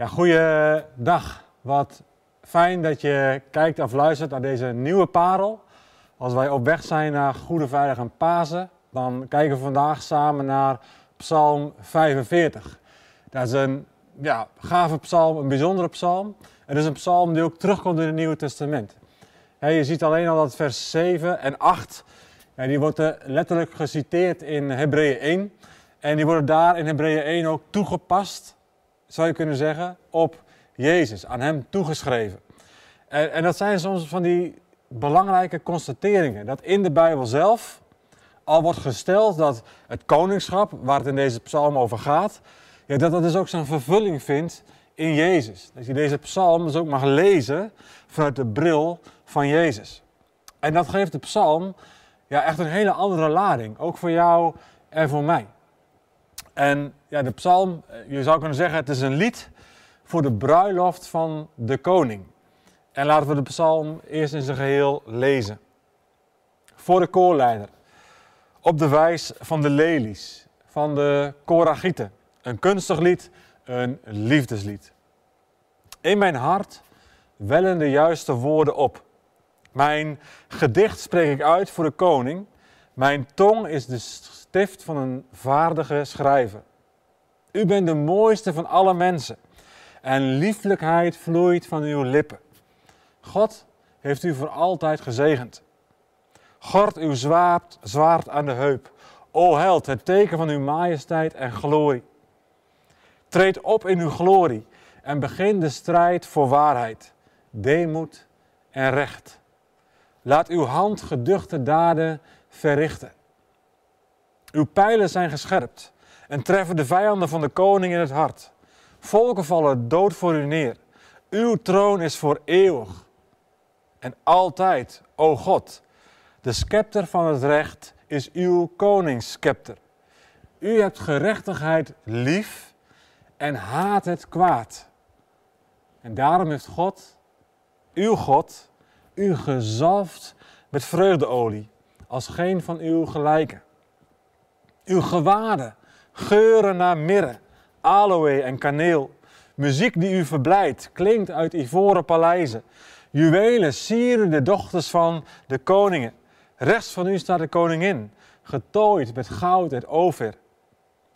Ja, goeiedag. Wat fijn dat je kijkt of luistert naar deze nieuwe parel. Als wij op weg zijn naar Goede Veilig en Pasen, dan kijken we vandaag samen naar Psalm 45. Dat is een ja, gave psalm, een bijzondere psalm. Het is een psalm die ook terugkomt in het Nieuwe Testament. je ziet alleen al dat vers 7 en 8, ja, die worden letterlijk geciteerd in Hebreeën 1. En die worden daar in Hebreeën 1 ook toegepast zou je kunnen zeggen, op Jezus, aan Hem toegeschreven. En, en dat zijn soms van die belangrijke constateringen. Dat in de Bijbel zelf al wordt gesteld dat het koningschap, waar het in deze psalm over gaat, ja, dat dat dus ook zijn vervulling vindt in Jezus. Dat je deze psalm dus ook mag lezen vanuit de bril van Jezus. En dat geeft de psalm ja, echt een hele andere lading, ook voor jou en voor mij. En ja, de psalm, eh, je zou kunnen zeggen, het is een lied voor de bruiloft van de koning. En laten we de psalm eerst in zijn geheel lezen. Voor de koorleider, op de wijs van de lelies, van de koragieten. Een kunstig lied, een liefdeslied. In mijn hart wellen de juiste woorden op. Mijn gedicht spreek ik uit voor de koning. Mijn tong is de stift van een vaardige schrijver. U bent de mooiste van alle mensen en lieflijkheid vloeit van uw lippen. God heeft u voor altijd gezegend. Gort uw zwaard, zwaard aan de heup. O held, het teken van uw majesteit en glorie. Treed op in uw glorie en begin de strijd voor waarheid, deemoed en recht. Laat uw hand geduchte daden verrichten. Uw pijlen zijn gescherpt en treffen de vijanden van de koning in het hart. Volken vallen dood voor u neer. Uw troon is voor eeuwig en altijd, o God. De scepter van het recht is uw koningsscepter. U hebt gerechtigheid lief en haat het kwaad. En daarom heeft God, uw God, u gezalfd met vreugdeolie, als geen van uw gelijken. Uw gewaden geuren naar mirre, aloe en kaneel. Muziek die u verblijdt, klinkt uit ivoren paleizen. Juwelen sieren de dochters van de koningen. Rechts van u staat de koningin, getooid met goud en over.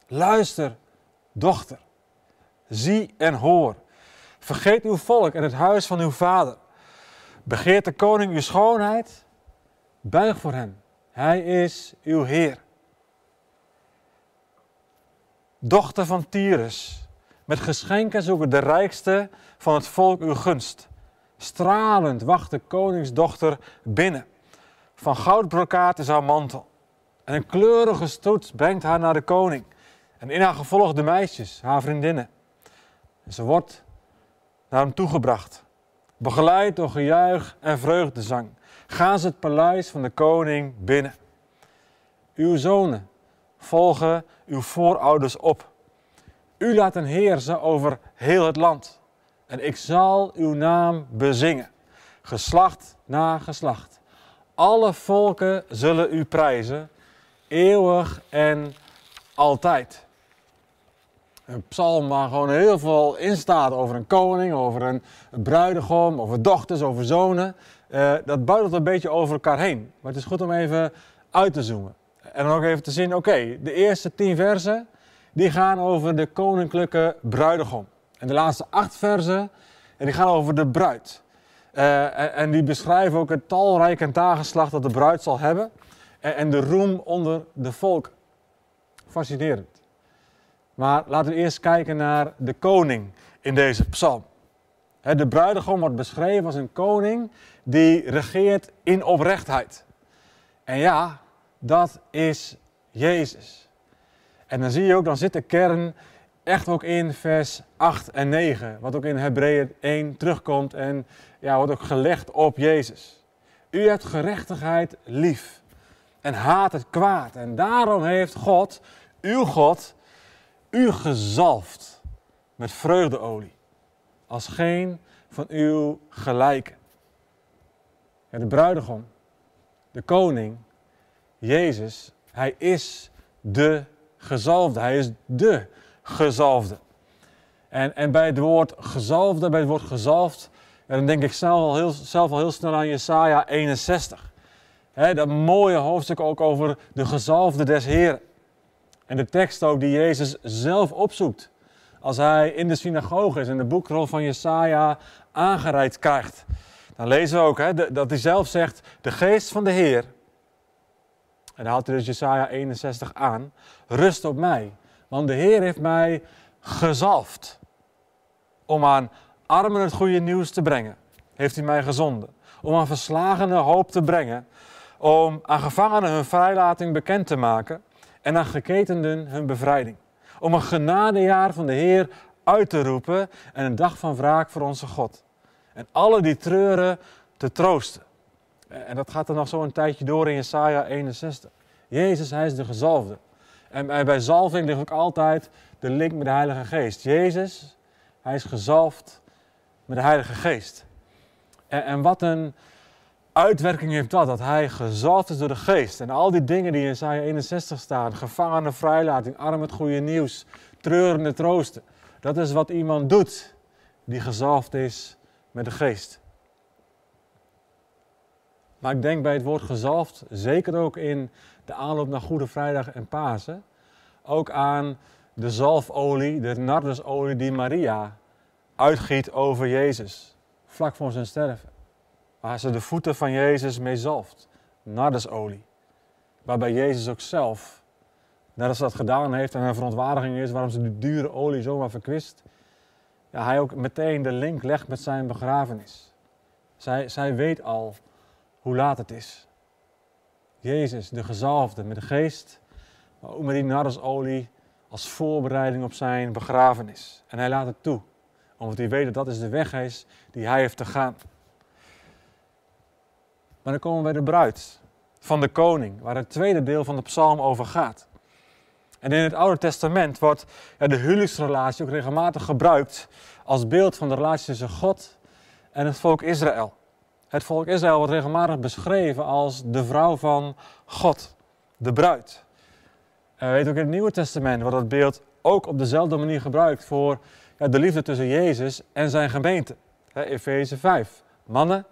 Luister, dochter, zie en hoor. Vergeet uw volk en het huis van uw vader. Begeert de koning uw schoonheid? Buig voor hem. Hij is uw Heer dochter van Tyrus. Met geschenken zoeken de rijkste van het volk uw gunst. Stralend wacht de koningsdochter binnen. Van goudbrokaat is haar mantel. En een kleurige stoet brengt haar naar de koning. En in haar gevolg de meisjes, haar vriendinnen. En ze wordt naar hem toegebracht. Begeleid door gejuich en vreugdezang. Gaan ze het paleis van de koning binnen. Uw zonen volgen uw voorouders op. U laat een heersen over heel het land. En ik zal uw naam bezingen, geslacht na geslacht. Alle volken zullen u prijzen, eeuwig en altijd. Een psalm waar gewoon heel veel in staat over een koning, over een bruidegom, over dochters, over zonen. Uh, dat buitelt een beetje over elkaar heen. Maar het is goed om even uit te zoomen. En dan ook even te zien, oké, de eerste tien versen, die gaan over de koninklijke bruidegom. En de laatste acht versen, en die gaan over de bruid. Uh, en, en, die beschrijven ook het talrijke tageslacht dat de bruid zal hebben. En, en de roem onder de volk. Fascinerend. Maar laten we eerst kijken naar de koning in deze psalm. De bruidegom wordt beschreven als een koning die regeert in oprechtheid. En ja, dat is Jezus. En dan zie je ook, dan zit de kern echt ook in vers 8 en 9, wat ook in Hebreeën 1 terugkomt en ja, wordt ook gelegd op Jezus. U hebt gerechtigheid lief en haat het kwaad. En daarom heeft God, uw God, u gezalfd met vreugdeolie, als geen van uw gelijken. Ja, de bruidegom, de koning, Jezus, hij is de gezalfde. Hij is de gezalfde. En, en bij het woord gezalfde, bij het woord gezalfd, dan denk ik zelf al heel, zelf al heel snel aan Jesaja 61. He, dat mooie hoofdstuk ook over de gezalfde des Heren. En de tekst ook die Jezus zelf opzoekt. Als hij in de synagoge is en de boekrol van Jesaja aangereikt krijgt. Dan lezen we ook he, dat hij zelf zegt, de geest van de Heer. En dan haalt hij dus Jesaja 61 aan. Rust op mij, want de Heer heeft mij gezalfd. Om aan armen het goede nieuws te brengen, heeft hij mij gezonden. Om aan verslagenen hoop te brengen. Om aan gevangenen hun vrijlating bekend te maken. En aan geketenden hun bevrijding. Om een genadejaar van de Heer uit te roepen en een dag van wraak voor onze God. En alle die treuren te troosten. En dat gaat er nog zo een tijdje door in Jesaja 61. Jezus, hij is de gezalfde. En bij zalving ligt ook altijd de link met de Heilige Geest. Jezus, hij is gezalfd met de Heilige Geest. En, en wat een uitwerking heeft dat, dat hij gezalfd is door de Geest. En al die dingen die in Isaiah 61 staan, gevangene vrijlating, arm het goede nieuws, treurende troosten. Dat is wat iemand doet die gezalfd is met de Geest. Maar ik denk bij het woord gezalfd, zeker ook in de aanloop naar Goede Vrijdag en Pasen, ook aan de zalfolie, de nardusolie die Maria uitgiet over Jezus, vlak voor zijn sterven. Waar ze de voeten van Jezus mee zalft, nardusolie. Waarbij Jezus ook zelf, net als dat gedaan heeft en een verontwaardiging is waarom ze die dure olie zomaar verkwist, ja, hij ook meteen de link legt met zijn begrafenis. Zij, zij weet al hoe laat het is. Jezus, de gezalfde met de geest, maar ook met die nardusolie als voorbereiding op zijn begrafenis. En hij laat het toe, omdat hij weet dat dat is de weg is die hij heeft te gaan. Maar dan komen we bij de bruid van de koning, waar het tweede deel van de psalm over gaat. En in het Oude Testament wordt de huwelijksrelatie ook regelmatig gebruikt als beeld van de relatie tussen God en het volk Israël. Het volk Israël wordt regelmatig beschreven als de vrouw van God, de bruid. En we weten ook in het Nieuwe Testament wordt dat beeld ook op dezelfde manier gebruikt voor de liefde tussen Jezus en zijn gemeente. Efeze 5. Mannen,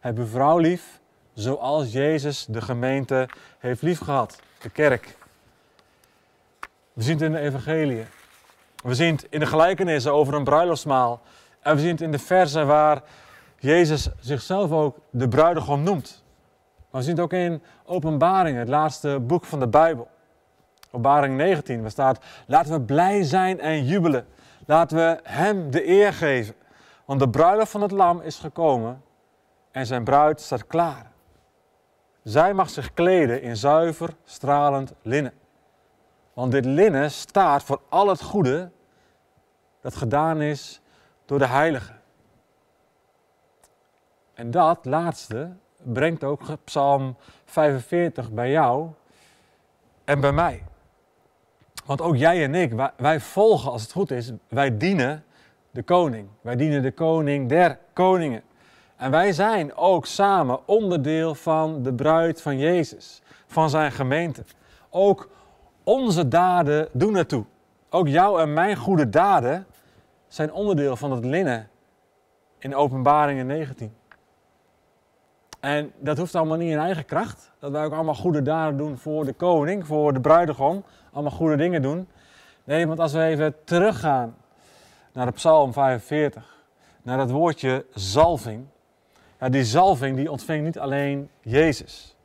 heb uw vrouw lief zoals Jezus de gemeente heeft liefgehad, de kerk. We zien het in de evangelie. We zien het in de gelijkenissen over een bruiloftsmaal. En we zien het in de versen waar Jezus zichzelf ook de bruidegom noemt. Maar we zien het ook in Openbaring, het laatste boek van de Bijbel. Openbaring 19, waar staat: Laten we blij zijn en jubelen. Laten we Hem de eer geven. Want de bruiloft van het Lam is gekomen en zijn bruid staat klaar. Zij mag zich kleden in zuiver, stralend linnen. Want dit linnen staat voor al het goede dat gedaan is door de Heilige. En dat laatste brengt ook Psalm 45 bij jou en bij mij. Want ook jij en ik, wij, wij, volgen als het goed is, wij dienen de koning. Wij dienen de koning der koningen. En wij zijn ook samen onderdeel van de bruid van Jezus, van zijn gemeente. Ook onze daden doen ertoe. Ook jouw en mijn goede daden zijn onderdeel van het linnen in Openbaringen 19. En dat hoeft allemaal niet in eigen kracht. Dat wij ook allemaal goede daden doen voor de koning, voor de bruidegom. Allemaal goede dingen doen. Nee, want als we even teruggaan naar de Psalm 45, naar dat woordje zalving. Ja, die zalving die ontving niet alleen Jezus.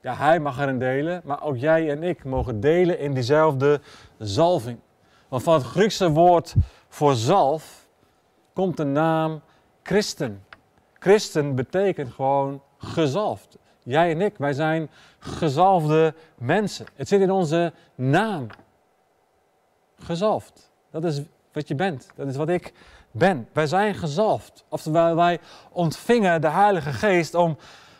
Ja, hij mag erin delen, maar ook jij en ik mogen delen in diezelfde zalving. Want van het Griekse woord voor zalf komt de naam christen. Christen betekent gewoon gezalfd. Jij en ik, wij zijn gezalfde mensen. Het zit in onze naam. Gezalfd. Dat is wat je bent. Dat is wat ik ben. Wij zijn gezalfd. Oftewel, wij ontvingen de Heilige Geest om,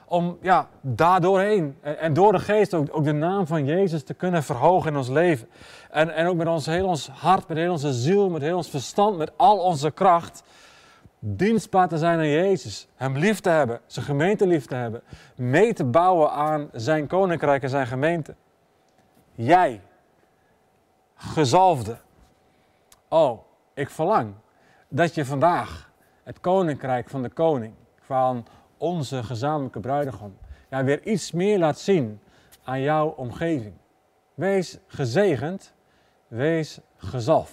om ja, daardoorheen en door de Geest ook, ook de naam van Jezus te kunnen verhogen in ons leven. En, en ook met ons, heel ons hart, met heel onze ziel, met heel ons verstand, met al onze kracht dienstbaar te zijn aan Jezus, Hem lief te hebben, zijn gemeente lief te hebben, mee te bouwen aan zijn koninkrijk en zijn gemeente. Jij, gezalfde. Oh, ik verlang dat je vandaag het koninkrijk van de koning, van onze gezamenlijke bruidegom, ja, weer iets meer laat zien aan jouw omgeving. Wees gezegend, wees gezalfd.